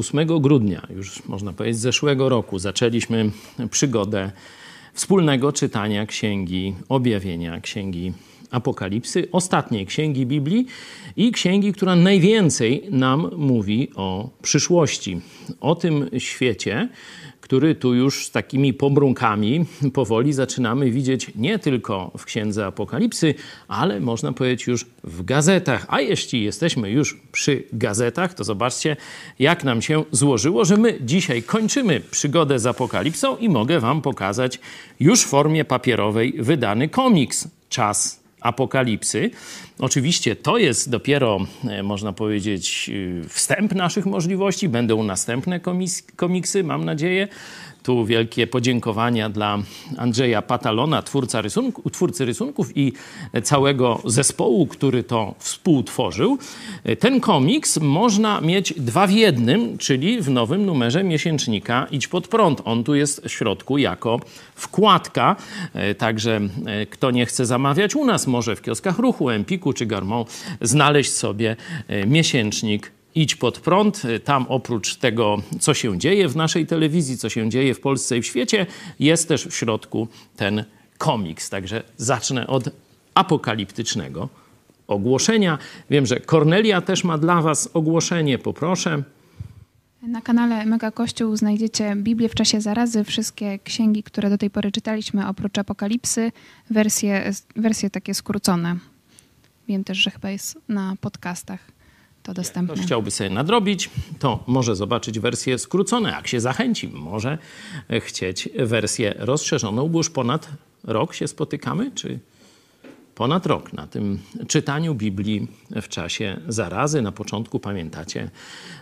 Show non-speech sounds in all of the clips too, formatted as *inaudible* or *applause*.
8 grudnia, już można powiedzieć zeszłego roku, zaczęliśmy przygodę wspólnego czytania Księgi Objawienia, Księgi Apokalipsy, ostatniej księgi Biblii i księgi, która najwięcej nam mówi o przyszłości, o tym świecie, który tu już z takimi pobrunkami powoli zaczynamy widzieć nie tylko w księdze Apokalipsy, ale można powiedzieć już w gazetach. A jeśli jesteśmy już przy gazetach, to zobaczcie, jak nam się złożyło, że my dzisiaj kończymy przygodę z Apokalipsą i mogę Wam pokazać już w formie papierowej wydany komiks Czas apokalipsy. Oczywiście to jest dopiero, e, można powiedzieć, e, wstęp naszych możliwości. Będą następne komiksy, mam nadzieję. Tu wielkie podziękowania dla Andrzeja Patalona, twórca rysunku, twórcy rysunków i całego zespołu, który to współtworzył. Ten komiks można mieć dwa w jednym, czyli w nowym numerze miesięcznika Idź pod prąd. On tu jest w środku jako wkładka, także kto nie chce zamawiać u nas, może w kioskach ruchu, Empiku czy Garmą znaleźć sobie miesięcznik Idź pod prąd. Tam oprócz tego, co się dzieje w naszej telewizji, co się dzieje w Polsce i w świecie, jest też w środku ten komiks. Także zacznę od apokaliptycznego ogłoszenia. Wiem, że Kornelia też ma dla Was ogłoszenie. Poproszę. Na kanale Mega Kościół znajdziecie Biblię w czasie zarazy, wszystkie księgi, które do tej pory czytaliśmy, oprócz Apokalipsy, wersje, wersje takie skrócone. Wiem też, że chyba jest na podcastach to dostępne. Ktoś chciałby sobie nadrobić, to może zobaczyć wersję skróconą. Jak się zachęci, może chcieć wersję rozszerzoną, bo już ponad rok się spotykamy, czy ponad rok na tym czytaniu Biblii w czasie zarazy. Na początku pamiętacie,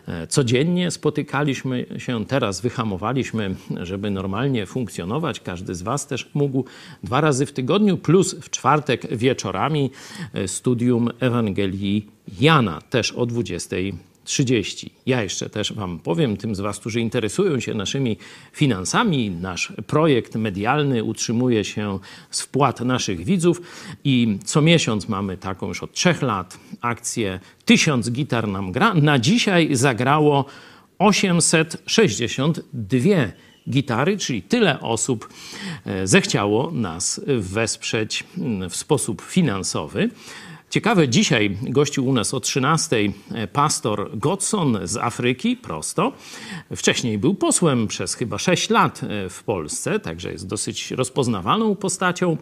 e, codziennie spotykaliśmy się, teraz wyhamowaliśmy, żeby normalnie funkcjonować. Każdy z Was też mógł dwa razy w tygodniu, plus w czwartek wieczorami e, studium Ewangelii Jana, też o 20 30. Ja jeszcze też Wam powiem, tym z Was, którzy interesują się naszymi finansami, nasz projekt medialny utrzymuje się z wpłat naszych widzów i co miesiąc mamy taką już od trzech lat akcję Tysiąc gitar nam gra. Na dzisiaj zagrało 862 gitary, czyli tyle osób e, zechciało nas wesprzeć w sposób finansowy. Ciekawe, dzisiaj gościł u nas o 13 e, pastor Godson z Afryki, prosto. Wcześniej był posłem przez chyba 6 lat e, w Polsce, także jest dosyć rozpoznawalną postacią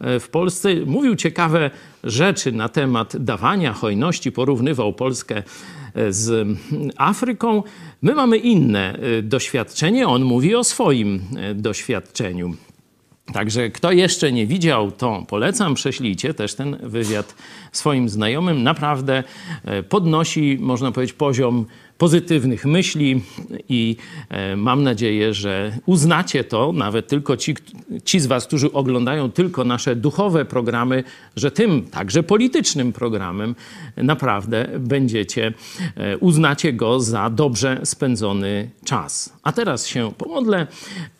e, w Polsce. Mówił ciekawe rzeczy na temat dawania hojności, porównywał Polskę z Afryką. My mamy inne doświadczenie, on mówi o swoim doświadczeniu. Także kto jeszcze nie widział, to polecam, prześlijcie też ten wywiad swoim znajomym. Naprawdę e, podnosi, można powiedzieć, poziom pozytywnych myśli i e, mam nadzieję, że uznacie to, nawet tylko ci, ci z Was, którzy oglądają tylko nasze duchowe programy, że tym także politycznym programem naprawdę będziecie, e, uznacie go za dobrze spędzony czas. A teraz się pomodlę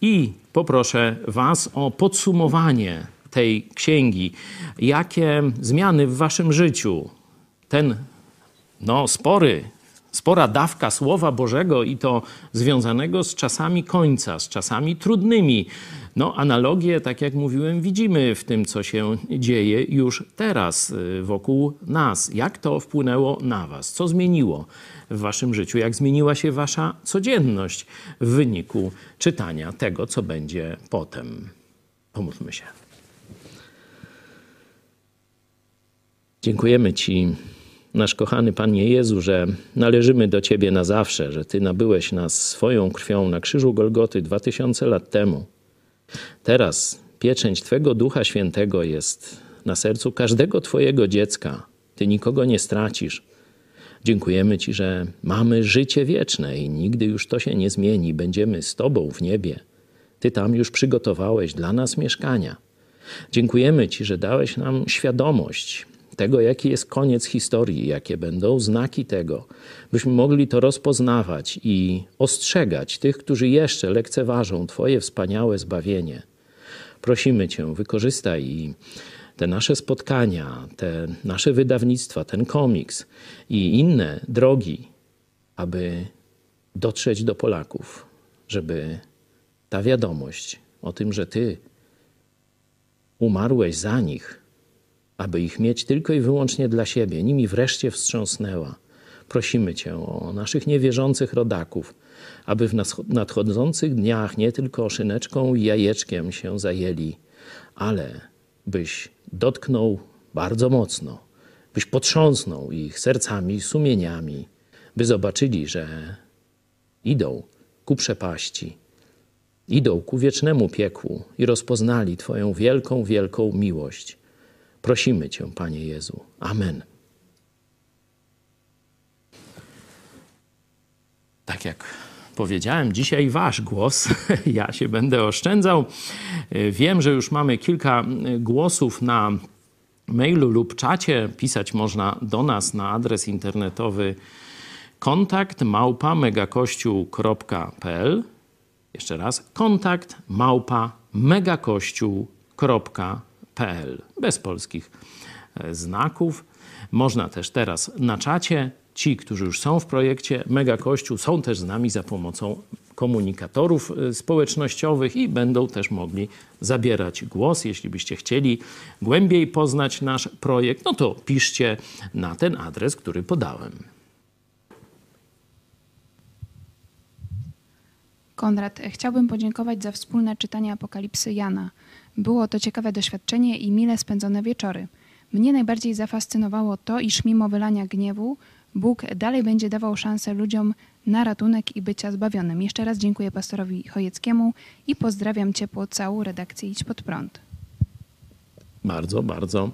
i poproszę Was o podsumowanie tej księgi. Jakie zmiany w Waszym życiu ten no, spory spora dawka Słowa Bożego i to związanego z czasami końca, z czasami trudnymi. No, analogie, tak jak mówiłem, widzimy w tym, co się dzieje już teraz y, wokół nas. Jak to wpłynęło na Was? Co zmieniło w Waszym życiu? Jak zmieniła się Wasza codzienność w wyniku czytania tego, co będzie potem? Pomódlmy się. Dziękujemy Ci nasz kochany Panie Jezu, że należymy do Ciebie na zawsze, że Ty nabyłeś nas swoją krwią na krzyżu Golgoty dwa tysiące lat temu. Teraz pieczęć Twego Ducha Świętego jest na sercu każdego Twojego dziecka. Ty nikogo nie stracisz. Dziękujemy Ci, że mamy życie wieczne i nigdy już to się nie zmieni. Będziemy z Tobą w niebie. Ty tam już przygotowałeś dla nas mieszkania. Dziękujemy Ci, że dałeś nam świadomość, tego, jaki jest koniec historii, jakie będą znaki tego, byśmy mogli to rozpoznawać i ostrzegać tych, którzy jeszcze lekceważą Twoje wspaniałe zbawienie. Prosimy Cię, wykorzystaj i te nasze spotkania, te nasze wydawnictwa, ten komiks i inne drogi, aby dotrzeć do Polaków, żeby ta wiadomość o tym, że Ty umarłeś za nich, aby ich mieć tylko i wyłącznie dla siebie, nimi wreszcie wstrząsnęła. Prosimy Cię o naszych niewierzących rodaków, aby w nadchodzących dniach nie tylko szyneczką i jajeczkiem się zajęli, ale byś dotknął bardzo mocno, byś potrząsnął ich sercami, sumieniami, by zobaczyli, że idą ku przepaści, idą ku wiecznemu piekłu i rozpoznali Twoją wielką, wielką miłość. Prosimy Cię, Panie Jezu. Amen. Tak jak powiedziałem, dzisiaj Wasz głos. *laughs* Ja się będę oszczędzał. Wiem, że już mamy kilka głosów na mailu lub czacie. Pisać można do nas na adres internetowy kontakt małpa megakościół.pl. Jeszcze raz, kontakt małpa megakościół.pl. Bez polskich e, znaków. Można też teraz na czacie. Ci, którzy już są w projekcie Mega Kościół, są też z nami za pomocą komunikatorów e, społecznościowych i będą też mogli zabierać głos. Jeśli byście chcieli głębiej poznać nasz projekt, no to piszcie na ten adres, który podałem. Konrad, chciałbym podziękować za wspólne czytanie Apokalipsy Jana. Było to ciekawe doświadczenie i mile spędzone wieczory. Mnie najbardziej zafascynowało to, iż mimo wylania gniewu, Bóg dalej będzie dawał szansę ludziom na ratunek i bycia zbawionym. Jeszcze raz dziękuję pastorowi Chojeckiemu i pozdrawiam ciepło całą redakcję Idź Pod Prąd. Bardzo, bardzo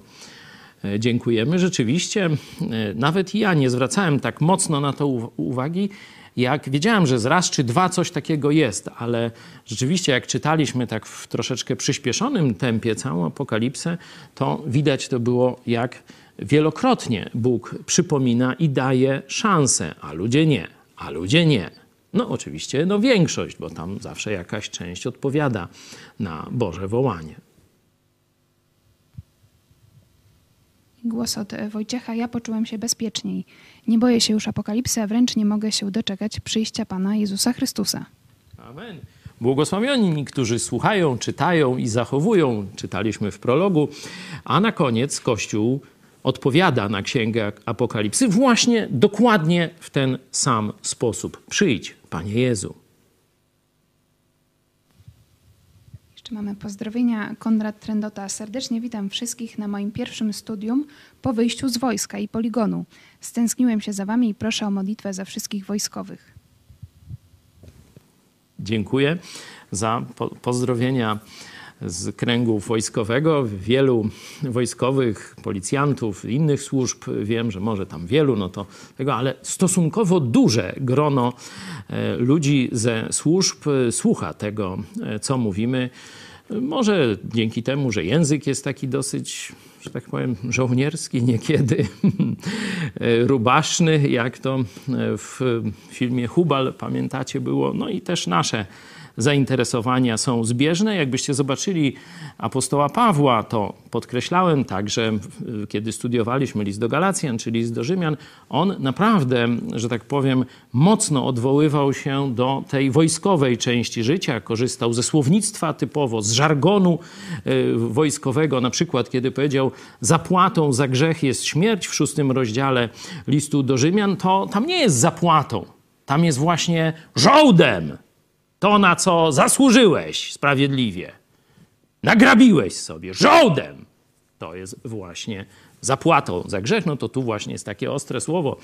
e, dziękujemy. Rzeczywiście, e, nawet ja nie zwracałem tak mocno na to uwagi, jak wiedziałem, że z raz czy dwa coś takiego jest, ale rzeczywiście jak czytaliśmy tak w troszeczkę przyspieszonym tempie całą apokalipsę, to widać to było jak wielokrotnie Bóg przypomina i daje szansę, a ludzie nie, a ludzie nie. No oczywiście no większość, bo tam zawsze jakaś część odpowiada na Boże wołanie. Głos od Wojciecha. Ja poczułem się bezpieczniej. Nie boję się już apokalipsy, a wręcz nie mogę się doczekać przyjścia Pana Jezusa Chrystusa. Amen. Błogosławioni, którzy słuchają, czytają i zachowują, czytaliśmy w prologu, a na koniec Kościół odpowiada na księgę Apokalipsy właśnie dokładnie w ten sam sposób. Przyjdź, Panie Jezu. Mamy pozdrowienia. Konrad Trendota. Serdecznie witam wszystkich na moim pierwszym studium po wyjściu z wojska i poligonu. Stęskniłem się za wami i proszę o modlitwę za wszystkich wojskowych. Dziękuję za po pozdrowienia z kręgu wojskowego. Wielu wojskowych, policjantów, innych służb, wiem, że może tam wielu, no to tego, ale stosunkowo duże grono e, ludzi ze służb słucha tego, e, co mówimy. Może dzięki temu, że język jest taki dosyć, że tak powiem, żołnierski, niekiedy *laughs* rubaszny, jak to w filmie Hubal, pamiętacie, było. No i też nasze zainteresowania są zbieżne. Jakbyście zobaczyli apostoła Pawła, to podkreślałem także, kiedy studiowaliśmy list do Galacjan czy list do Rzymian, on naprawdę, że tak powiem, mocno odwoływał się do tej wojskowej części życia, korzystał ze słownictwa typowo, z żargonu e, wojskowego. Na przykład, kiedy powiedział, zapłatą za grzech jest śmierć w szóstym rozdziale listu do Rzymian, to tam nie jest zapłatą, tam jest właśnie żołdem to, na co zasłużyłeś sprawiedliwie, nagrabiłeś sobie żołdem, to jest właśnie zapłatą za grzech, no to tu właśnie jest takie ostre słowo.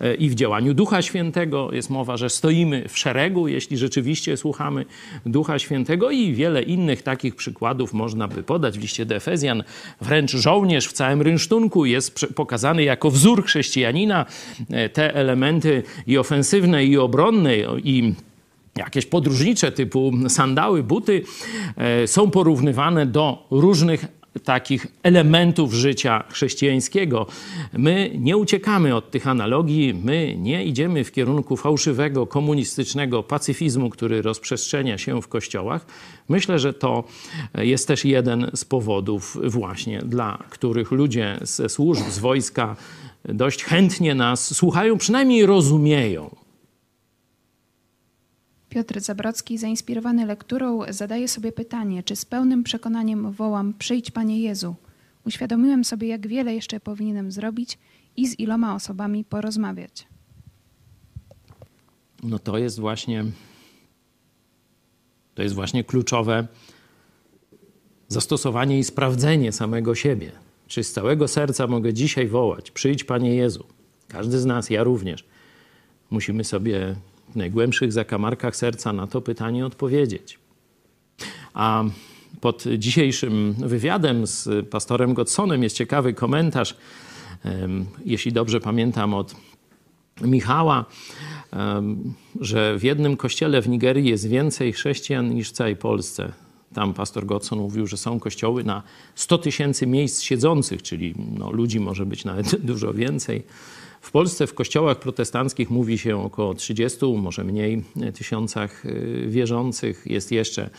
E, I w działaniu Ducha Świętego jest mowa, że stoimy w szeregu, jeśli rzeczywiście słuchamy Ducha Świętego i wiele innych takich przykładów można by podać. W liście do Efezjan wręcz żołnierz w całym rynsztunku jest pokazany jako wzór chrześcijanina. E, te elementy i ofensywne, i obronne, i jakieś podróżnicze typu sandały, buty e, są porównywane do różnych takich elementów życia chrześcijańskiego. My nie uciekamy od tych analogii, my nie idziemy w kierunku fałszywego, komunistycznego pacyfizmu, który rozprzestrzenia się w kościołach. Myślę, że to jest też jeden z powodów właśnie, dla których ludzie ze służb, z wojska dość chętnie nas słuchają, przynajmniej rozumieją Piotr Zabrocki, zainspirowany lekturą, zadaje sobie pytanie, czy z pełnym przekonaniem wołam: Przyjdź, Panie Jezu. Uświadomiłem sobie, jak wiele jeszcze powinienem zrobić i z iloma osobami porozmawiać. No to jest właśnie to jest właśnie kluczowe zastosowanie i sprawdzenie samego siebie. Czy z całego serca mogę dzisiaj wołać: Przyjdź, Panie Jezu. Każdy z nas, ja również, musimy sobie najgłębszych zakamarkach serca na to pytanie odpowiedzieć. A pod dzisiejszym wywiadem z pastorem Godsonem jest ciekawy komentarz, jeśli dobrze pamiętam, od Michała, że w jednym kościele w Nigerii jest więcej chrześcijan niż w całej Polsce. Tam pastor Godson mówił, że są kościoły na 100 tysięcy miejsc siedzących, czyli no, ludzi może być nawet *laughs* dużo więcej. W Polsce w kościołach protestanckich mówi się około 30, może mniej tysiącach y, wierzących. Jest jeszcze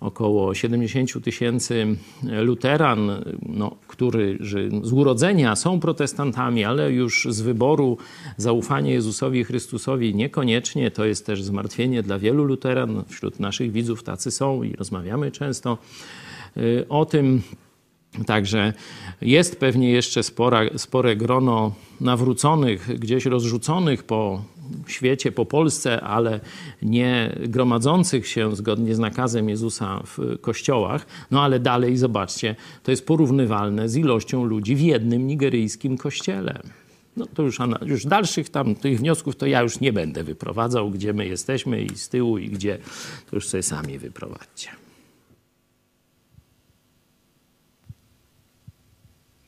około 70 tysięcy luteran, no, którzy z urodzenia są protestantami, ale już z wyboru zaufanie Jezusowi Chrystusowi niekoniecznie. To jest też zmartwienie dla wielu luteran. Wśród naszych widzów tacy są i rozmawiamy często o tym. Także jest pewnie jeszcze spora, spore grono nawróconych, gdzieś rozrzuconych po świecie, po Polsce, ale nie gromadzących się zgodnie z nakazem Jezusa w kościołach. No ale dalej, zobaczcie, to jest porównywalne z ilością ludzi w jednym nigeryjskim kościele. No to już, już dalszych tam tych wniosków to ja już nie będę wyprowadzał, gdzie my jesteśmy i z tyłu i gdzie, to już sobie sami wyprowadźcie.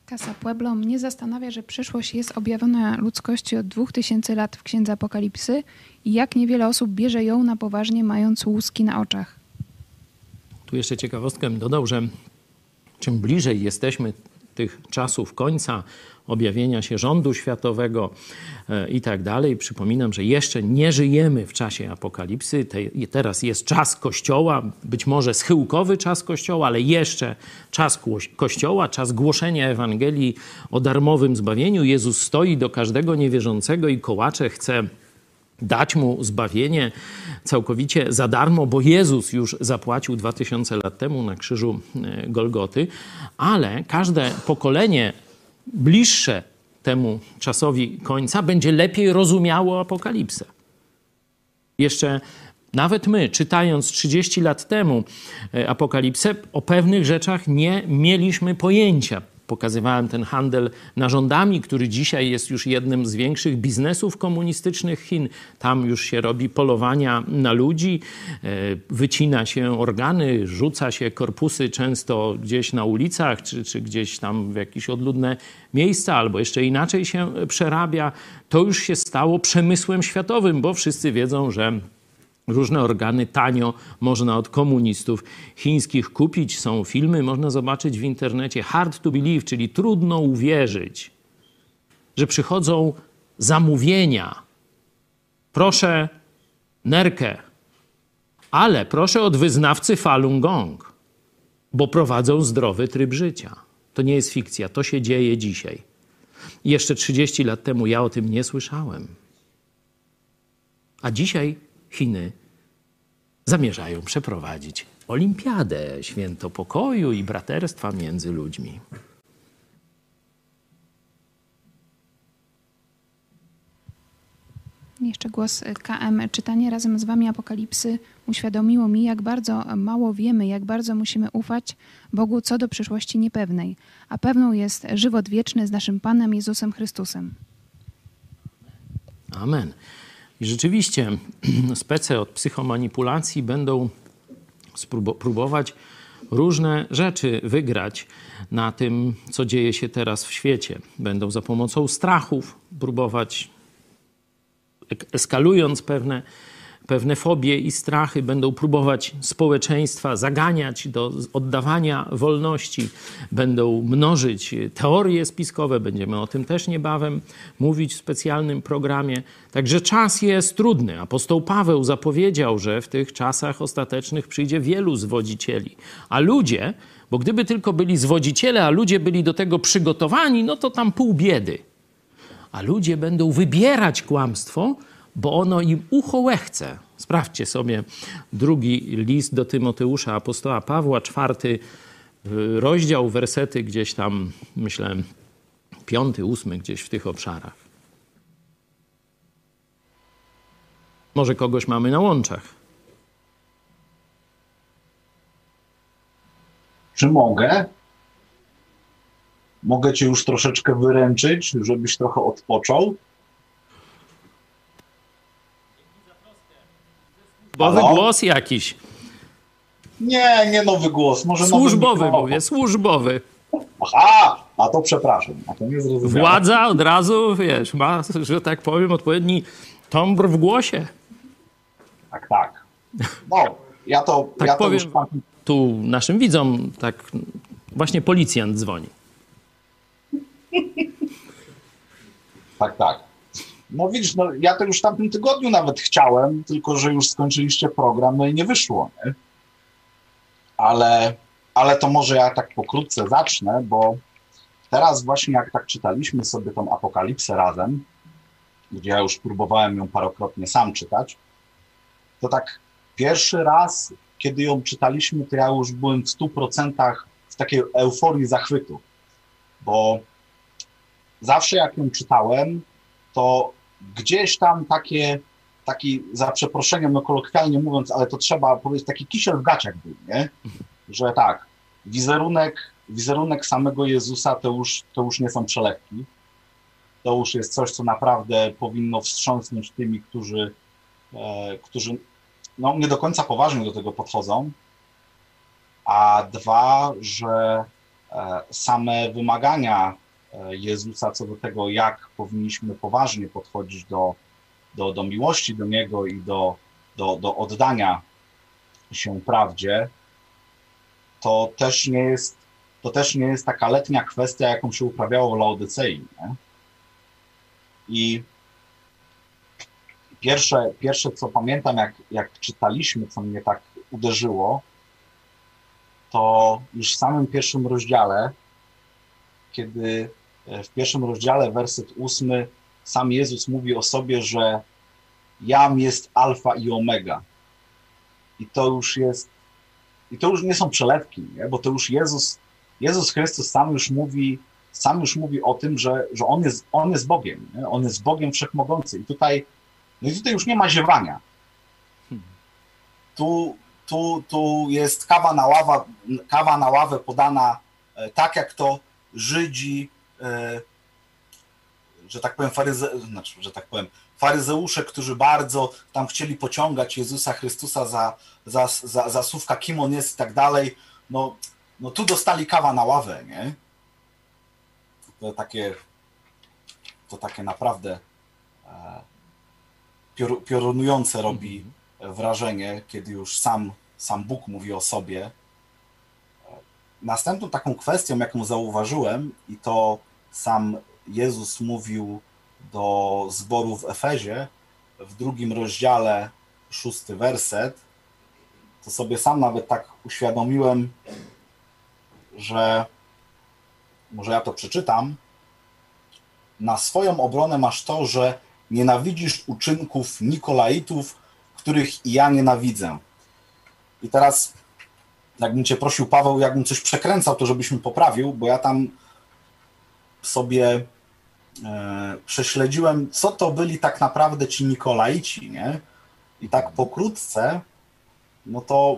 Casa Pueblo mnie zastanawia, że przyszłość jest objawiona ludzkości od 2000 lat w Księdze Apokalipsy i jak niewiele osób bierze ją na poważnie, mając łuski na oczach. Tu jeszcze ciekawostkę dodał, że czym bliżej jesteśmy tych czasów końca, objawienia się rządu światowego e, i tak dalej. Przypominam, że jeszcze nie żyjemy w czasie apokalipsy. teraz jest czas Kościoła, być może schyłkowy czas Kościoła, ale jeszcze czas Kościoła, czas głoszenia Ewangelii o darmowym zbawieniu. Jezus stoi do każdego niewierzącego i kołacze chce dać mu zbawienie całkowicie za darmo, bo Jezus już zapłacił 2000 lat temu na krzyżu e, Golgoty, ale każde pokolenie bliższe temu czasowi końca będzie lepiej rozumiało apokalipsę. Jeszcze nawet my, czytając 30 lat temu e, apokalipsę, o pewnych rzeczach nie mieliśmy pojęcia pokazywałem ten handel narządami, który dzisiaj jest już jednym z większych biznesów komunistycznych Chin. Tam już się robi polowania na ludzi, e, wycina się organy, rzuca się korpusy często gdzieś na ulicach, czy, czy gdzieś tam w jakieś odludne miejsca, albo jeszcze inaczej się przerabia. To już się stało przemysłem światowym, bo wszyscy wiedzą, że Różne organy tanio można od komunistów chińskich kupić. Są filmy, można zobaczyć w internecie. Hard to believe, czyli trudno uwierzyć, że przychodzą zamówienia. Proszę nerkę, ale proszę od wyznawcy Falun Gong, bo prowadzą zdrowy tryb życia. To nie jest fikcja, to się dzieje dzisiaj. jeszcze 30 lat temu ja o tym nie słyszałem. A dzisiaj Chiny zamierzają przeprowadzić olimpiadę, święto pokoju i braterstwa między ludźmi. Jeszcze głos KM. Czytanie razem z Wami Apokalipsy uświadomiło mi, jak bardzo mało wiemy, jak bardzo musimy ufać Bogu co do przyszłości niepewnej, a pewną jest żywot wieczny z naszym Panem Jezusem Chrystusem. Amen. I rzeczywiście *clears throat* spece od psychomanipulacji będą próbować różne rzeczy wygrać na tym, co dzieje się teraz w świecie. Będą za pomocą strachów próbować, eskalując pewne pewne fobie i strachy będą próbować społeczeństwa zaganiać do oddawania wolności, będą mnożyć teorie spiskowe, będziemy o tym też niebawem mówić w specjalnym programie. Także czas jest trudny. Apostoł Paweł zapowiedział, że w tych czasach ostatecznych przyjdzie wielu zwodzicieli, a ludzie, bo gdyby tylko byli zwodziciele, a ludzie byli do tego przygotowani, no to tam pół biedy. A ludzie będą wybierać kłamstwo, bo ono im ucho łechce. Sprawdźcie sobie drugi list do Tymoteusza, apostoła Pawła, czwarty rozdział, wersety gdzieś tam, myślę, piąty, ósmy, gdzieś w tych obszarach. Może kogoś mamy na łączach. Czy mogę? Mogę cię już troszeczkę wyręczyć, żebyś trochę odpoczął? Nowy głos jakiś. Nie, nie nowy głos. Może służbowy mówię, służbowy. Aha, a to przepraszam, a to nie zrozumiałem. Władza od razu, wiesz, ma, że tak powiem, odpowiedni tombr w głosie. Tak, tak. No, ja to, tak ja to powiem, już tu naszym widzom tak właśnie policjant dzwoni. Tak, tak. No widzisz, no, ja to już w tamtym tygodniu nawet chciałem, tylko że już skończyliście program, no i nie wyszło, nie? Ale, ale to może ja tak pokrótce zacznę, bo teraz właśnie jak tak czytaliśmy sobie tą apokalipsę razem, gdzie ja już próbowałem ją parokrotnie sam czytać, to tak pierwszy raz, kiedy ją czytaliśmy, to ja już byłem w stu procentach w takiej euforii zachwytu, bo zawsze jak ją czytałem, to gdzieś tam takie, taki, za przeproszeniem, no kolokwialnie mówiąc, ale to trzeba powiedzieć, taki kisiel w gaciach był, nie? Że tak, wizerunek, wizerunek samego Jezusa to już, to już nie są przelewki. To już jest coś, co naprawdę powinno wstrząsnąć tymi, którzy, e, którzy no, nie do końca poważnie do tego podchodzą. A dwa, że e, same wymagania Jezusa co do tego, jak powinniśmy poważnie podchodzić do, do, do miłości do Niego i do, do, do oddania się prawdzie, to też nie jest, to też nie jest taka letnia kwestia, jaką się uprawiało w Laodycei. Nie? I pierwsze, pierwsze, co pamiętam, jak, jak czytaliśmy, co mnie tak uderzyło, to już w samym pierwszym rozdziale, kiedy e, w pierwszym rozdziale, werset ósmy, sam Jezus mówi o sobie, że jam jest alfa i omega. I to już jest, i to już nie są przelewki, nie? bo to już Jezus, Jezus Chrystus sam już mówi, sam już mówi o tym, że, że on, jest, on jest Bogiem, nie? on jest Bogiem Wszechmogący. I tutaj, no i tutaj już nie ma ziewania. Tu, tu, tu jest kawa na, ława, kawa na ławę podana e, tak, jak to Żydzi, e, że tak powiem, faryze, znaczy, że tak powiem, faryzeusze, którzy bardzo tam chcieli pociągać Jezusa Chrystusa za, za, za, za słówka, kim on jest i tak dalej, no, no tu dostali kawa na ławę, nie? To takie, to takie naprawdę e, pior, piorunujące robi wrażenie, kiedy już sam, sam Bóg mówi o sobie, Następną taką kwestią, jaką zauważyłem, i to sam Jezus mówił do zboru w Efezie, w drugim rozdziale, szósty werset, to sobie sam nawet tak uświadomiłem, że może ja to przeczytam. Na swoją obronę masz to, że nienawidzisz uczynków Nikolaitów, których i ja nienawidzę. I teraz jakbym cię prosił, Paweł, jakbym coś przekręcał, to żebyś mi poprawił, bo ja tam sobie e, prześledziłem, co to byli tak naprawdę ci Nikolaici, nie? I tak pokrótce, no to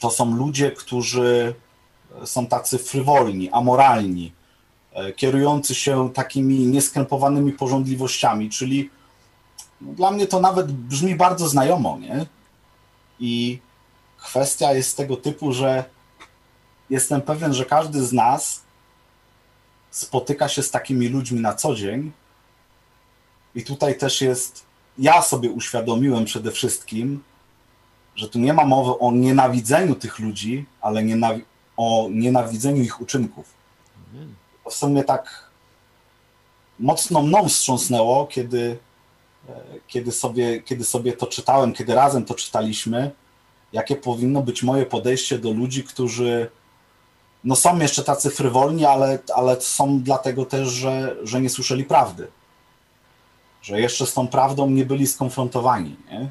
to są ludzie, którzy są tacy frywolni, amoralni, e, kierujący się takimi nieskrępowanymi porządliwościami, czyli no, dla mnie to nawet brzmi bardzo znajomo, nie? I kwestia jest tego typu, że jestem pewien, że każdy z nas spotyka się z takimi ludźmi na co dzień. I tutaj też jest, ja sobie uświadomiłem przede wszystkim, że tu nie ma mowy o nienawidzeniu tych ludzi, ale nienawi o nienawidzeniu ich uczynków. To w sumie tak mocno mną wstrząsnęło, kiedy, e, kiedy, sobie, kiedy sobie to czytałem, kiedy razem to czytaliśmy jakie powinno być moje podejście do ludzi, którzy no są jeszcze tacy frywolni, ale, ale są dlatego też, że, że nie słyszeli prawdy. że jeszcze z tą prawdą nie byli skonfrontowani, nie?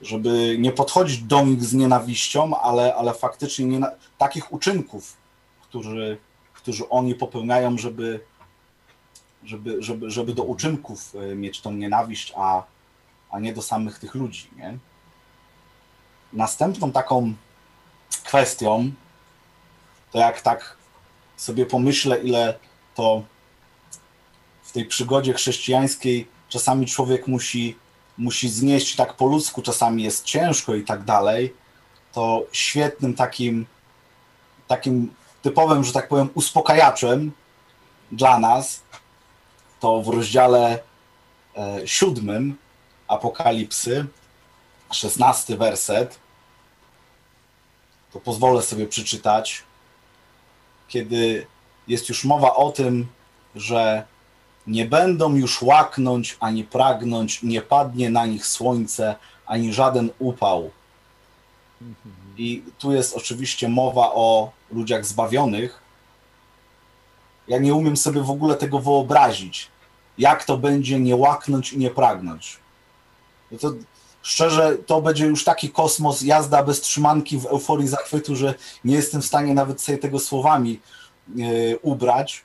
żeby nie podchodzić do nich z nienawiścią, ale, ale faktycznie nie takich uczynków, którzy, którzy oni popełniają, żeby, żeby, żeby, żeby do uczynków e, mieć tą nienawiść, a, a nie do samych tych ludzi. Nie? Następną taką kwestią, to jak tak sobie pomyślę, ile to w tej przygodzie chrześcijańskiej czasami człowiek musi, musi znieść tak po ludzku, czasami jest ciężko i tak dalej, to świetnym takim, takim typowym, że tak powiem, uspokajaczem dla nas to w rozdziale e, siódmym Apokalipsy, szesnasty werset, to pozwolę sobie przeczytać, kiedy jest już mowa o tym, że nie będą już łaknąć ani pragnąć, nie padnie na nich słońce, ani żaden upał. I tu jest oczywiście mowa o ludziach zbawionych. Ja nie umiem sobie w ogóle tego wyobrazić, jak to będzie nie łaknąć i nie pragnąć. No to szczerze, to będzie już taki kosmos, jazda bez trzymanki w euforii zachwytu, że nie jestem w stanie nawet sobie tego słowami yy, ubrać.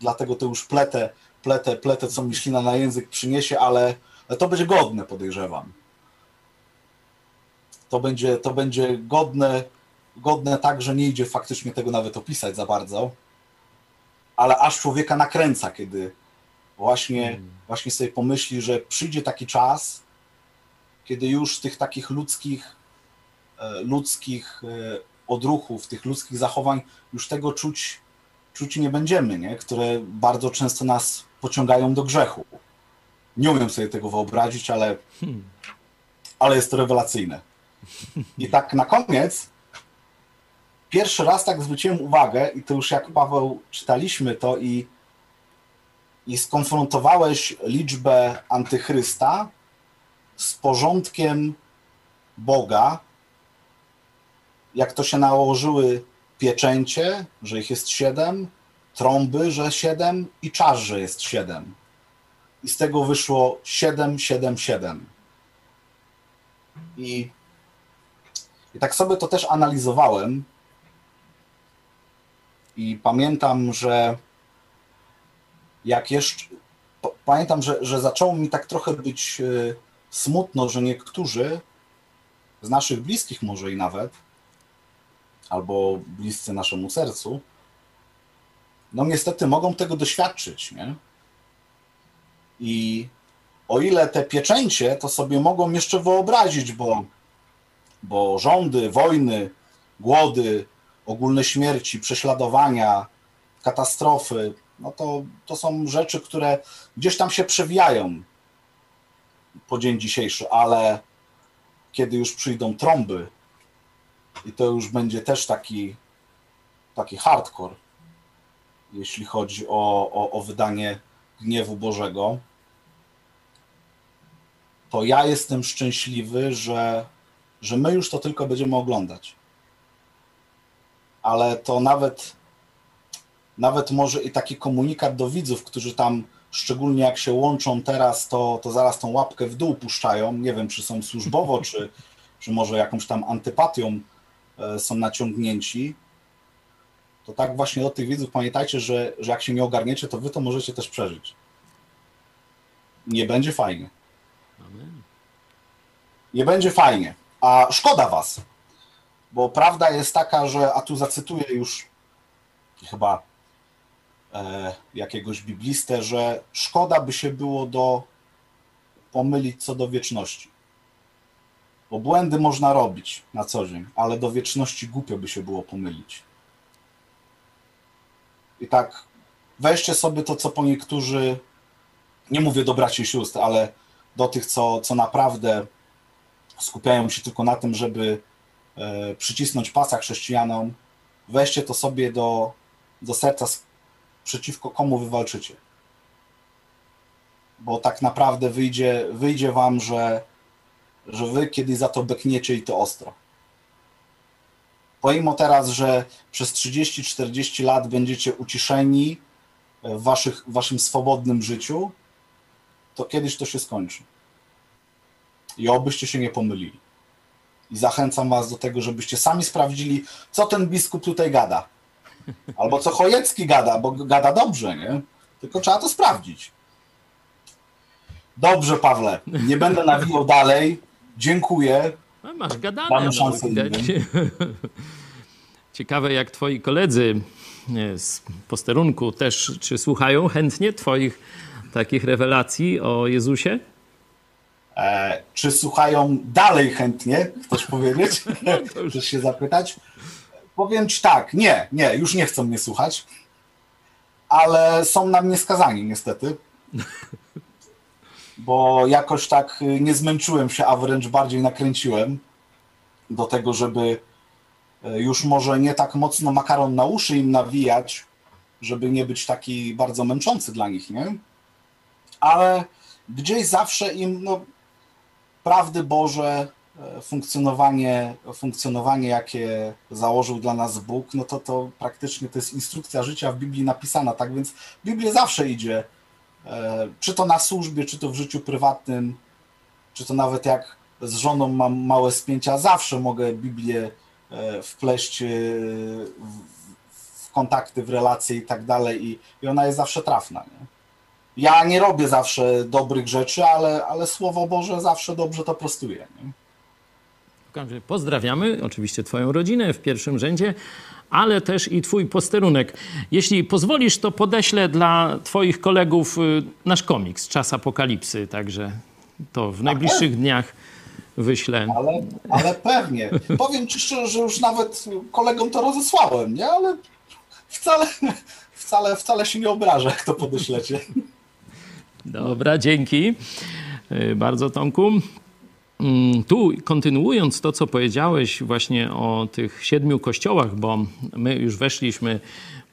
Dlatego to już pletę, pletę, pletę, co mi ślina na język przyniesie, ale, ale to będzie godne, podejrzewam. To będzie, to będzie godne, godne tak, że nie idzie faktycznie tego nawet opisać za bardzo, ale aż człowieka nakręca, kiedy właśnie, hmm. właśnie sobie pomyśli, że przyjdzie taki czas, kiedy już tych takich ludzkich, e, ludzkich e, odruchów, tych ludzkich zachowań, już tego czuć, czuć nie będziemy, nie? które bardzo często nas pociągają do grzechu. Nie umiem sobie tego wyobrazić, ale, hmm. ale jest to rewelacyjne. I tak na koniec, pierwszy raz tak zwróciłem uwagę, i to już jak Paweł czytaliśmy to i, i skonfrontowałeś liczbę antychrysta z porządkiem Boga, jak to się nałożyły pieczęcie, że ich jest siedem, trąby, że siedem i czas, że jest siedem. I z tego wyszło siedem, siedem, siedem. I, I tak sobie to też analizowałem. I pamiętam, że jak jeszcze. Pamiętam, że, że zaczęło mi tak trochę być y, smutno, że niektórzy z naszych bliskich, może i nawet, albo bliscy naszemu sercu, no niestety mogą tego doświadczyć, nie? I o ile te pieczęcie, to sobie mogą jeszcze wyobrazić, bo, bo rządy, wojny, głody, ogólne śmierci, prześladowania, katastrofy, no to, to są rzeczy, które gdzieś tam się przewijają po dzień dzisiejszy, ale kiedy już przyjdą trąby i to już będzie też taki, taki hardcore, jeśli chodzi o, o, o wydanie gniewu Bożego, to ja jestem szczęśliwy, że, że my już to tylko będziemy oglądać. Ale to nawet, nawet może i taki komunikat do widzów, którzy tam szczególnie jak się łączą teraz, to, to zaraz tą łapkę w dół puszczają. Nie wiem, czy są służbowo, czy, czy może jakąś tam antypatią e, są naciągnięci. To tak właśnie do tych widzów pamiętajcie, że, że jak się nie ogarniecie, to wy to możecie też przeżyć. Nie będzie fajnie. Nie będzie fajnie. A szkoda was. Bo prawda jest taka, że, a tu zacytuję już chyba jakiegoś biblistę, że szkoda by się było do pomylić co do wieczności. Bo błędy można robić na co dzień, ale do wieczności głupio by się było pomylić. I tak weźcie sobie to, co po niektórzy, nie mówię do braci i sióstr, ale do tych, co, co naprawdę skupiają się tylko na tym, żeby e, przycisnąć pasa chrześcijanom, weźcie to sobie do, do serca, przeciwko komu wywalczycie. Bo tak naprawdę wyjdzie, wyjdzie wam, że, że wy kiedyś za to bekniecie i to ostro. Pomimo teraz, że przez 30-40 lat będziecie uciszeni w, waszych, w waszym swobodnym życiu, to kiedyś to się skończy. I obyście się nie pomylili. I zachęcam Was do tego, żebyście sami sprawdzili, co ten biskup tutaj gada. Albo co Chojecki gada, bo gada dobrze, nie? Tylko trzeba to sprawdzić. Dobrze, Pawle. Nie będę nawijał dalej. Dziękuję. No, masz gadane. Mamy no, szansę. *laughs* Ciekawe, jak twoi koledzy z posterunku też, czy słuchają chętnie twoich takich rewelacji o Jezusie? E, czy słuchają dalej chętnie, chcesz powiedzieć? *laughs* No. Chcesz się zapytać? Powiem ci tak, nie, nie, już nie chcą mnie słuchać, ale są na mnie skazani niestety. *laughs* Bo jakoś tak nie zmęczyłem się, a wręcz bardziej nakręciłem do tego, żeby e, już może nie tak mocno makaron na uszy im nawijać, żeby nie być taki bardzo męczący dla nich, nie? Ale gdzieś zawsze im, no, prawdy Boże, funkcjonowanie, funkcjonowanie, jakie założył dla nas Bóg, no to to praktycznie to jest instrukcja życia w Biblii napisana, tak więc Biblia zawsze idzie, e, czy to na służbie, czy to w życiu prywatnym, czy to nawet jak z żoną mam małe spięcia, zawsze mogę Biblię e, wpleść w kontakty, w relacje i tak dalej i ona jest zawsze trafna. Nie? ja nie robię zawsze dobrych rzeczy, ale, ale Słowo Boże zawsze dobrze to prostuje. Nie? Pozdrawiamy oczywiście Twoją rodzinę w pierwszym rzędzie, ale też i Twój posterunek. Jeśli pozwolisz, to podeślę dla Twoich kolegów y, nasz komiks Czas Apokalipsy, także to w najbliższych dniach wyślę. Ale, ale pewnie. Powiem Ci szczerze, że już nawet kolegom to rozesłałem, nie? Ale wcale, wcale, wcale się nie obrażę, jak to podeślecie. Dobra, dzięki y, bardzo Tomku. Mm, tu kontynuując to, co powiedziałeś właśnie o tych siedmiu kościołach, bo my już weszliśmy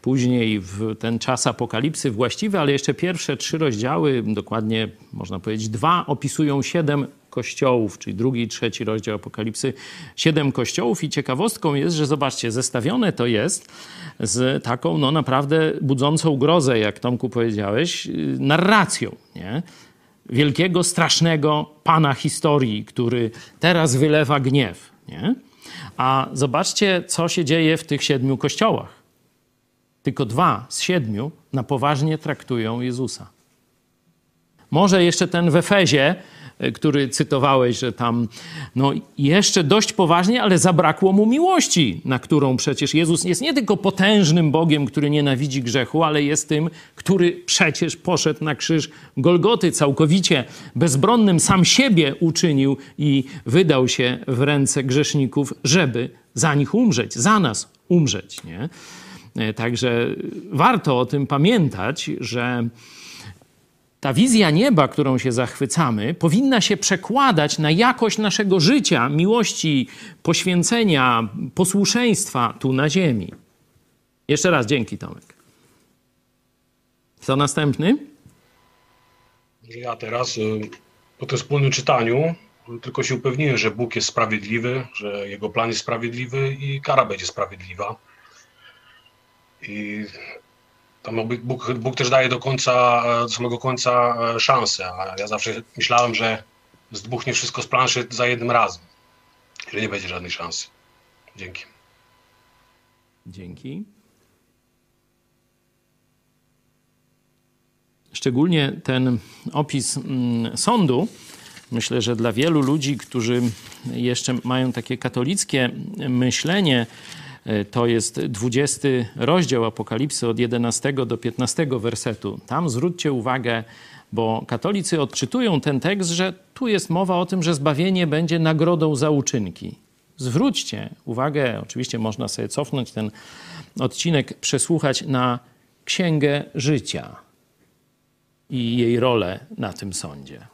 później w ten czas apokalipsy właściwy, ale jeszcze pierwsze trzy rozdziały, dokładnie można powiedzieć dwa, opisują siedem kościołów, czyli drugi i trzeci rozdział apokalipsy, siedem kościołów i ciekawostką jest, że zobaczcie, zestawione to jest z taką no naprawdę budzącą grozę, jak Tomku powiedziałeś, narracją, nie? Wielkiego, strasznego pana historii, który teraz wylewa gniew, nie? A zobaczcie, co się dzieje w tych siedmiu kościołach. Tylko dwa z siedmiu na poważnie traktują Jezusa. Może jeszcze ten w Efezie, który cytowałeś, że tam no, jeszcze dość poważnie, ale zabrakło mu miłości, na którą przecież Jezus jest nie tylko potężnym Bogiem, który nienawidzi grzechu, ale jest tym, który przecież poszedł na krzyż Golgoty całkowicie bezbronnym, sam siebie uczynił i wydał się w ręce grzeszników, żeby za nich umrzeć, za nas umrzeć. Nie? E, także warto o tym pamiętać, że ta wizja nieba, którą się zachwycamy, powinna się przekładać na jakość naszego życia, miłości, poświęcenia, posłuszeństwa tu na ziemi. Jeszcze raz dzięki, Tomek. Kto następny? Ja teraz y, po tym wspólnym czytaniu tylko się upewniłem, że Bóg jest sprawiedliwy, że Jego plan jest sprawiedliwy i kara będzie sprawiedliwa. I tam Bóg, Bóg też daje do końca, e, do samego końca e, szansę, ja zawsze myślałem, że zdbuchnie wszystko z planszy za jednym razem, że nie będzie żadnej szansy. Dzięki. Dzięki. Szczególnie ten opis mm, sądu, myślę, że dla wielu ludzi, którzy jeszcze mają takie katolickie myślenie, to jest 20 rozdział Apokalipsy od 11 do 15 wersetu. Tam zwróćcie uwagę, bo katolicy odczytują ten tekst, że tu jest mowa o tym, że zbawienie będzie nagrodą za uczynki. Zwróćcie uwagę, oczywiście można sobie cofnąć ten odcinek, przesłuchać na księgę życia i jej rolę na tym sądzie.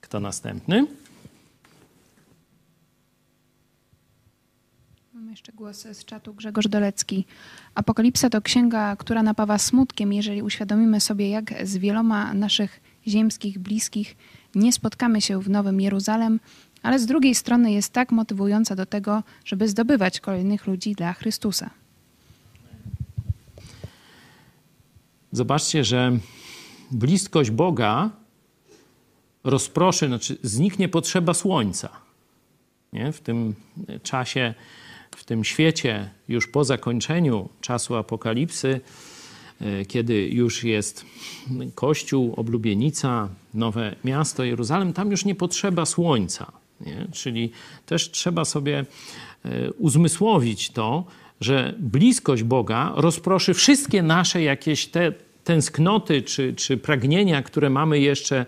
Kto następny? Jeszcze głos z czatu Grzegorz Dolecki. Apokalipsa to księga, która napawa smutkiem, jeżeli uświadomimy sobie, jak z wieloma naszych ziemskich bliskich nie spotkamy się w Nowym Jeruzalem, ale z drugiej strony jest tak motywująca do tego, żeby zdobywać kolejnych ludzi dla Chrystusa. Zobaczcie, że bliskość Boga rozproszy, znaczy zniknie potrzeba słońca. Nie? W tym czasie, w tym świecie, już po zakończeniu czasu apokalipsy, e, kiedy już jest Kościół, oblubienica, nowe miasto Jeruzalem, tam już nie potrzeba słońca. Nie? Czyli też trzeba sobie e, uzmysłowić to, że bliskość Boga rozproszy wszystkie nasze jakieś te tęsknoty czy, czy pragnienia, które mamy jeszcze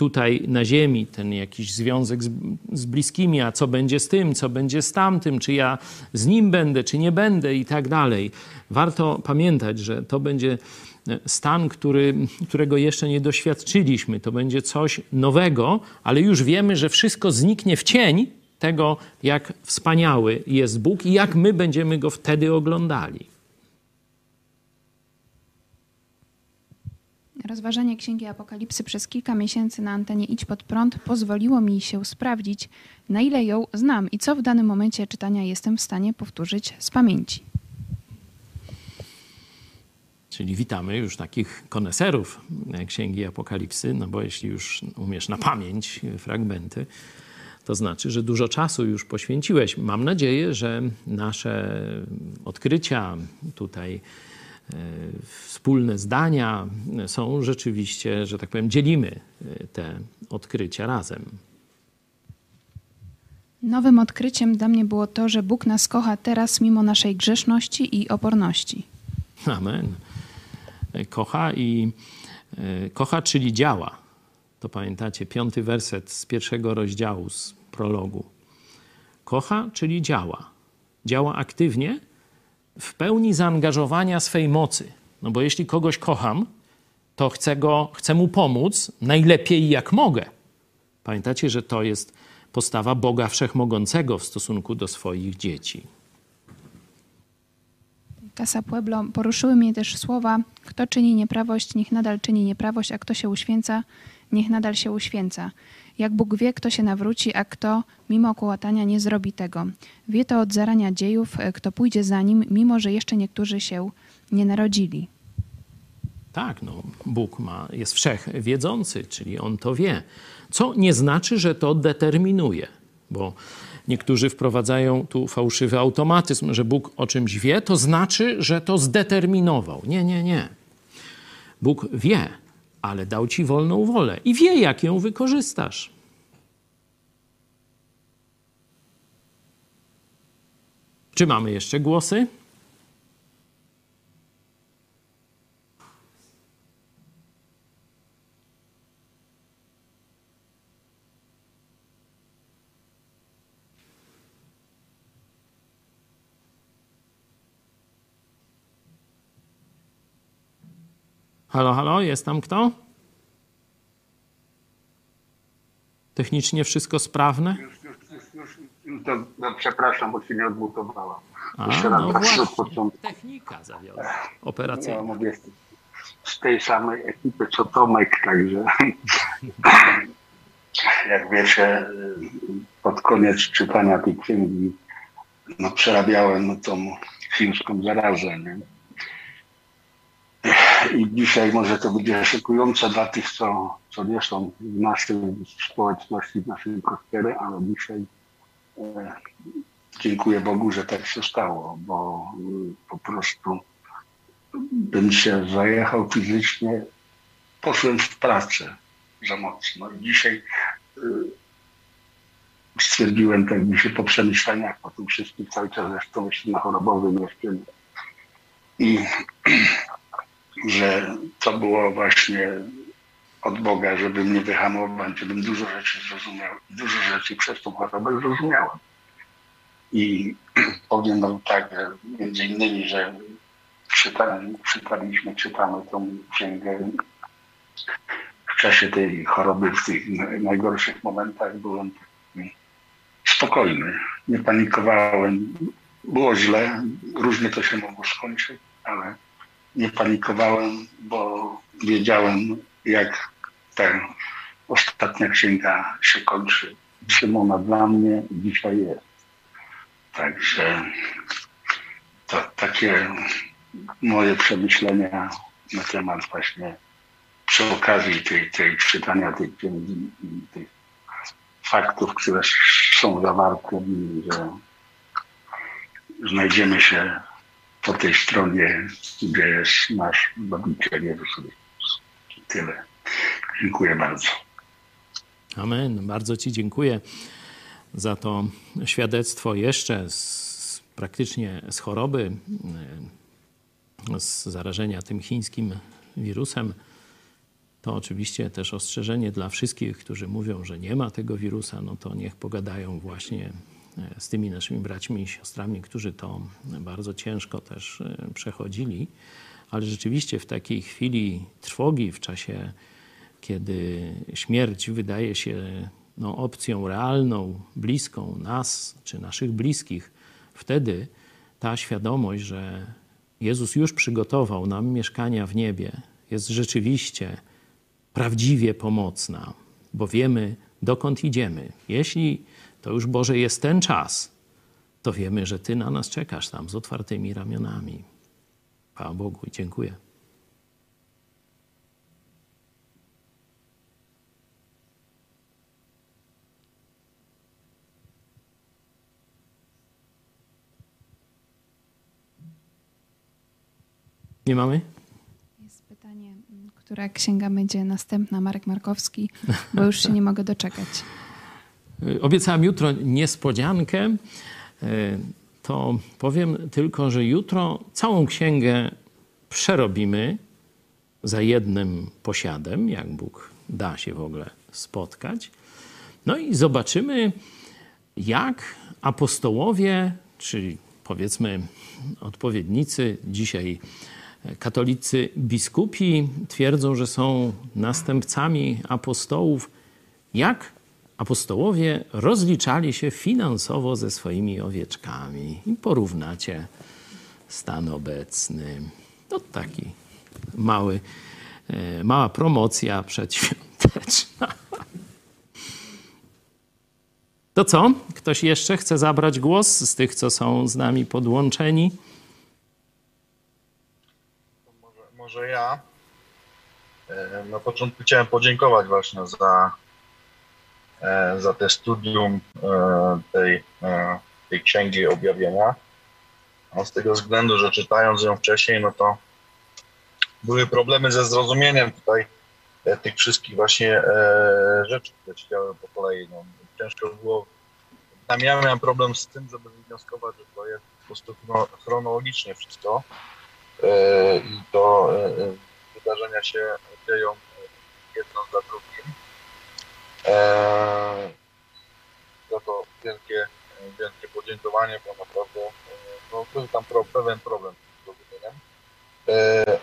tutaj na ziemi, ten jakiś związek z, z, bliskimi, a co będzie z tym, co będzie z tamtym, czy ja z nim będę, czy nie będę i tak dalej. Warto pamiętać, że to będzie stan, który, którego jeszcze nie doświadczyliśmy. To będzie coś nowego, ale już wiemy, że wszystko zniknie w cień tego, jak wspaniały jest Bóg i jak my będziemy go wtedy oglądali. Rozważanie Księgi Apokalipsy przez kilka miesięcy na antenie Idź Pod Prąd pozwoliło mi się sprawdzić, na ile ją znam i co w danym momencie czytania jestem w stanie powtórzyć z pamięci. Czyli witamy już takich koneserów Księgi Apokalipsy, no bo jeśli już umiesz na pamięć fragmenty, to znaczy, że dużo czasu już poświęciłeś. Mam nadzieję, że nasze odkrycia tutaj, wspólne zdania są rzeczywiście, że tak powiem, dzielimy e, te odkrycia razem. Nowym odkryciem dla mnie było to, że Bóg nas kocha teraz mimo naszej grzeszności i oporności. Amen. Kocha i e, kocha, czyli działa. To pamiętacie, piąty werset z pierwszego rozdziału, z prologu. Kocha, czyli działa. Działa aktywnie, w pełni zaangażowania swej mocy. No bo jeśli kogoś kocham, to chcę, go, chcę mu pomóc najlepiej jak mogę. Pamiętacie, że to jest postawa Boga Wszechmogącego w stosunku do swoich dzieci. Casa Pueblo poruszyły mnie też słowa: Kto czyni nieprawość, niech nadal czyni nieprawość, a kto się uświęca, niech nadal się uświęca. Jak Bóg wie, kto się nawróci, a kto mimo kołatania nie zrobi tego. Wie to od zarania dziejów, e, kto pójdzie za nim, mimo że jeszcze niektórzy się nie narodzili. Tak, no, Bóg ma, jest wszechwiedzący, czyli On to wie. Co nie znaczy, że to determinuje, bo niektórzy wprowadzają tu fałszywy automatyzm, że Bóg o czymś wie, to znaczy, że to zdeterminował. Nie, nie, nie. Bóg wie, ale dał ci wolną wolę i wie, jak ją wykorzystasz. Czy mamy jeszcze głosy? Halo, halo, jest tam kto? Technicznie wszystko sprawne? Już, już, już, już to, no, przepraszam, bo się nie odmutowałam. A, Jeszcze raz no tak właśnie, początku. technika zawiodła, Ja operacyjna. mówię z tej samej ekipy co Tomek, także *laughs* jak wiecie, pod koniec czytania tej księgi no, przerabiałem tą chińską zarazę. Nie? I dzisiaj może to będzie szykujące dla tych, co, co nie są w naszej społeczności, w naszym kościele, ale dzisiaj e, dziękuję Bogu, że tak się stało, bo y, po prostu bym się zajechał fizycznie, poszłem w pracę za mocno. I dzisiaj y, stwierdziłem tak mi się po przemyśleniach, po tym wszystkim cały czas zresztą myślę na chorobowym jeszcze. I *clears throat* że to było właśnie od Boga, żeby mnie wyhamować, żebym dużo rzeczy zrozumiał. Dużo rzeczy przez tą chorobę zrozumiałem. I *clears throat* powiem wam tak, że między innymi, że czytali, czytaliśmy, czytamy tą księgę w czasie tej choroby, w tych najgorszych momentach byłem spokojny, nie panikowałem. Było źle, różnie to się mogło skończyć, ale nie panikowałem, bo wiedziałem, jak ta ostatnia księga się kończy. Szymona dla mnie dzisiaj jest. Także to takie moje przemyślenia na temat właśnie przy okazji tej, tej czytania tej księgi i tych faktów, które są zawarte, że znajdziemy się po tej stronie, gdzie jest nasz Babiciel Jezus. Tyle. Dziękuję bardzo. Amen. Bardzo Ci dziękuję za to świadectwo jeszcze z, praktycznie z choroby, e, z zarażenia tym chińskim wirusem. To oczywiście też ostrzeżenie dla wszystkich, którzy mówią, że nie ma tego wirusa, no to niech pogadają właśnie z tymi naszymi braćmi i siostrami, którzy to bardzo ciężko też e, przechodzili. Ale rzeczywiście w takiej chwili trwogi, w czasie, kiedy śmierć wydaje się no, opcją realną, bliską nas czy naszych bliskich, wtedy ta świadomość, że Jezus już przygotował nam mieszkania w niebie, jest rzeczywiście prawdziwie pomocna, bo wiemy, dokąd idziemy. Jeśli to już Boże jest ten czas, to wiemy, że Ty na nas czekasz tam z otwartymi ramionami. Chwała Bogu i dziękuję. Nie mamy? Jest pytanie, mm, która księga będzie następna, Marek Markowski, bo już się nie mogę doczekać. *laughs* Y, obiecałem jutro niespodziankę. Y, to powiem tylko, że jutro całą księgę przerobimy za jednym posiadem, jak Bóg da się w ogóle spotkać. No i zobaczymy, jak apostołowie, czyli powiedzmy odpowiednicy dzisiaj katolicy biskupi twierdzą, że są następcami apostołów. Jak apostołowie rozliczali się finansowo ze swoimi owieczkami? I porównacie stan obecny. To taki mały, e, mała promocja przedświąteczna. To co? Ktoś jeszcze chce zabrać głos z tych, co są z nami podłączeni? może ja. E, na początku chciałem podziękować właśnie za, za te studium e, tej, tej księgi objawienia. A z tego względu, że czytając ją wcześniej, no to były problemy ze zrozumieniem tutaj tych wszystkich właśnie rzeczy, które działy po kolei. No, ciężko było. Tam ja miałem problem z tym, żeby wywnioskować, że to jest po prostu chronologicznie wszystko. E, i to e, e, wydarzenia się dzieją jedno za drugim. Za to wielkie, wielkie podziękowanie, bo naprawdę no, był tam pro, pewien problem z zrozumieniem.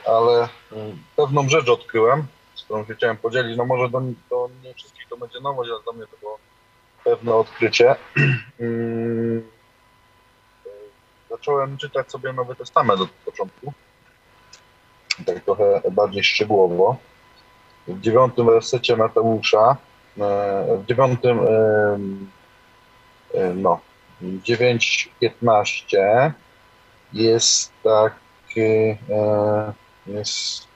Ale pewną rzecz odkryłem, z którą się chciałem podzielić. No może do, do nie wszystkich to będzie nowość, ale dla mnie to było pewne odkrycie. *clears throat* Mm, zacząłem czytać sobie Nowy Testament od początku tak trochę bardziej szczegółowo. W dziewiątym wersecie Mateusza, e, w dziewiątym, e, e, no, 9.15 jest taki, jest,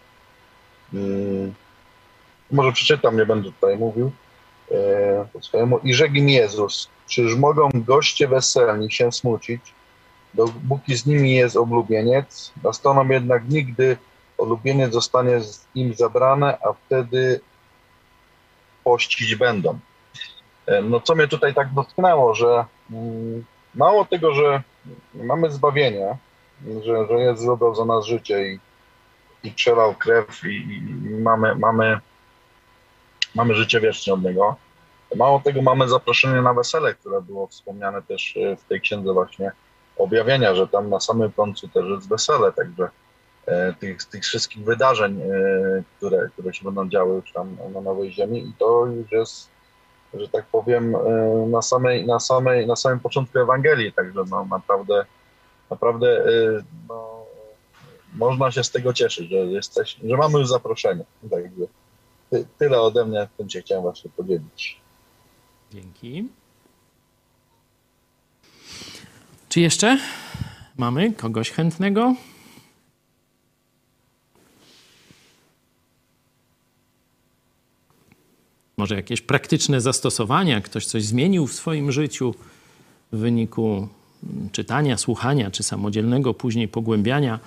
mm, może przeczytam, nie będę tutaj mówił swojemu. I rzekł im Jezus, czyż mogą goście weselni się smucić, dopóki z nimi jest oblubieniec, nastaną jednak nigdy ulubieniec zostanie im zabrane, a wtedy pościć będą. E, no co mnie tutaj tak dotknęło, że mm, mało tego, że mamy zbawienie, że, że jest oddał za nas życie i, i przelał krew i, i, mamy, mamy, mamy życie wieczne od Niego. Mało tego, mamy zaproszenie na wesele, które było wspomniane też e, w tej księdze właśnie objawienia, że tam na samym końcu też jest wesele, także tych, tych wszystkich wydarzeń, e, które, które się będą działy już tam na Nowej Ziemi i to już jest, że tak powiem, e, na, samej, na, samej, na samym początku Ewangelii, także no, naprawdę, naprawdę no, można się z tego cieszyć, że, jesteś, że mamy już zaproszenie. Także ty, tyle ode mnie, tym się chciałem właśnie podzielić. Dzięki. Czy jeszcze mamy kogoś chętnego? Może jakieś praktyczne zastosowania, ktoś coś zmienił w swoim życiu w wyniku czytania, słuchania czy samodzielnego później pogłębiania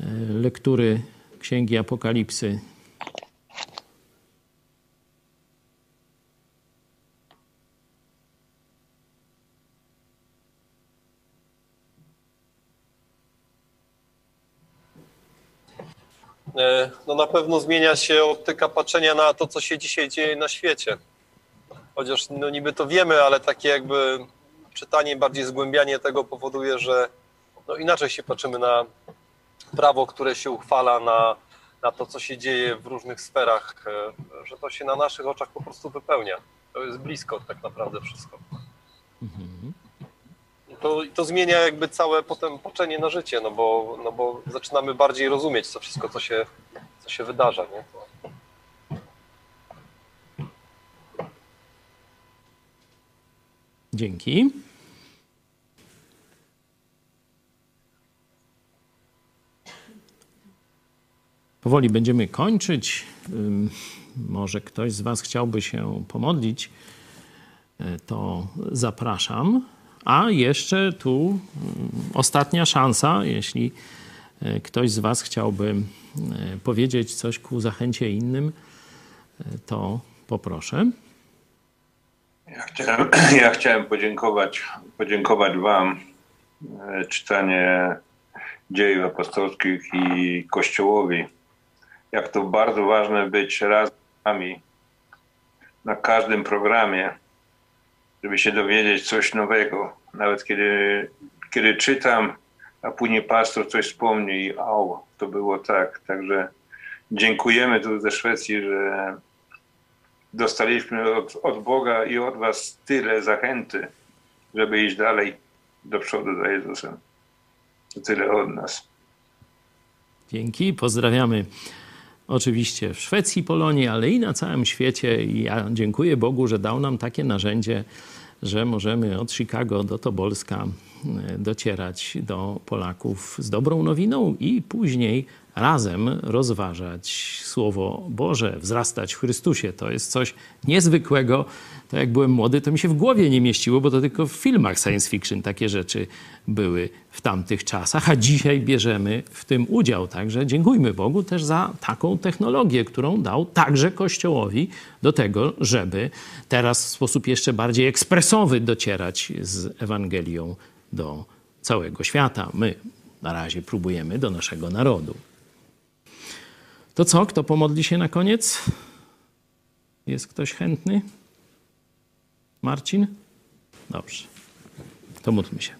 e, lektury Księgi Apokalipsy. No na pewno zmienia się optyka patrzenia na to, co się dzisiaj dzieje na świecie. Chociaż no niby to wiemy, ale takie jakby czytanie, bardziej zgłębianie tego powoduje, że no inaczej się patrzymy na prawo, które się uchwala, na, na to, co się dzieje w różnych sferach, e, że to się na naszych oczach po prostu wypełnia. To jest blisko tak naprawdę wszystko. Mhm. To, to zmienia jakby całe potem patrzenie na życie, no bo, no bo zaczynamy bardziej rozumieć to wszystko, co się, co się wydarza. Nie? Dzięki. Powoli będziemy kończyć. Może ktoś z Was chciałby się pomodlić, e, to zapraszam. A jeszcze tu ostatnia szansa, jeśli e, ktoś z Was chciałby e, powiedzieć coś ku zachęcie innym, to poproszę. Ja chciałem, *clears throat* ja chciałem podziękować, podziękować Wam. Czytanie dziejów apostolskich i Kościołowi jak to bardzo ważne być razem z nami na każdym programie, żeby się dowiedzieć coś nowego. Nawet kiedy, kiedy czytam, a później pastor coś wspomni i au, to było tak. Także dziękujemy tu ze Szwecji, że dostaliśmy od, od Boga i od Was tyle zachęty, żeby iść dalej do przodu za Jezusem. To tyle od nas. Dzięki, pozdrawiamy oczywiście w Szwecji, Polonii, ale i na całym świecie. I ja dziękuję Bogu, że dał nam takie narzędzie, że możemy od Chicago do Tobolska e, docierać do Polaków z dobrą nowiną i później razem rozważać Słowo Boże, wzrastać w Chrystusie. To jest coś niezwykłego. To jak byłem młody, to mi się w głowie nie mieściło, bo to tylko w filmach science fiction takie rzeczy były w tamtych czasach, a dzisiaj bierzemy w tym udział. Także dziękujmy Bogu też za taką technologię, którą dał także Kościołowi do tego, żeby teraz w sposób jeszcze bardziej ekspresowy docierać z Ewangelią do całego świata. My na razie próbujemy do naszego narodu. To co? Kto pomodli się na koniec? Jest ktoś chętny? Marcin? Dobrze. To módlmy się.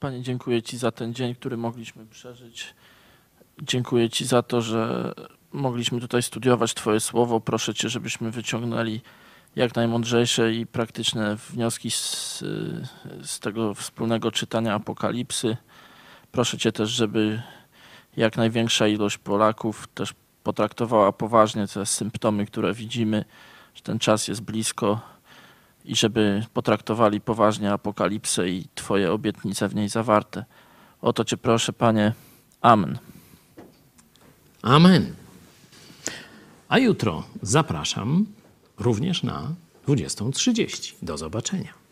Panie, dziękuję Ci za ten dzień, który mogliśmy przeżyć. Dziękuję Ci za to, że mogliśmy tutaj studiować Twoje słowo. Proszę Cię, żebyśmy wyciągnęli jak najmądrzejsze i praktyczne wnioski z, z tego wspólnego czytania Apokalipsy. Proszę Cię też, żeby jak największa ilość Polaków też potraktowała poważnie te symptomy, które widzimy, że ten czas jest blisko i żeby potraktowali poważnie apokalipsę i Twoje obietnice w niej zawarte. O to Cię proszę, Panie. Amen. Amen. A jutro zapraszam również na 20.30. Do zobaczenia.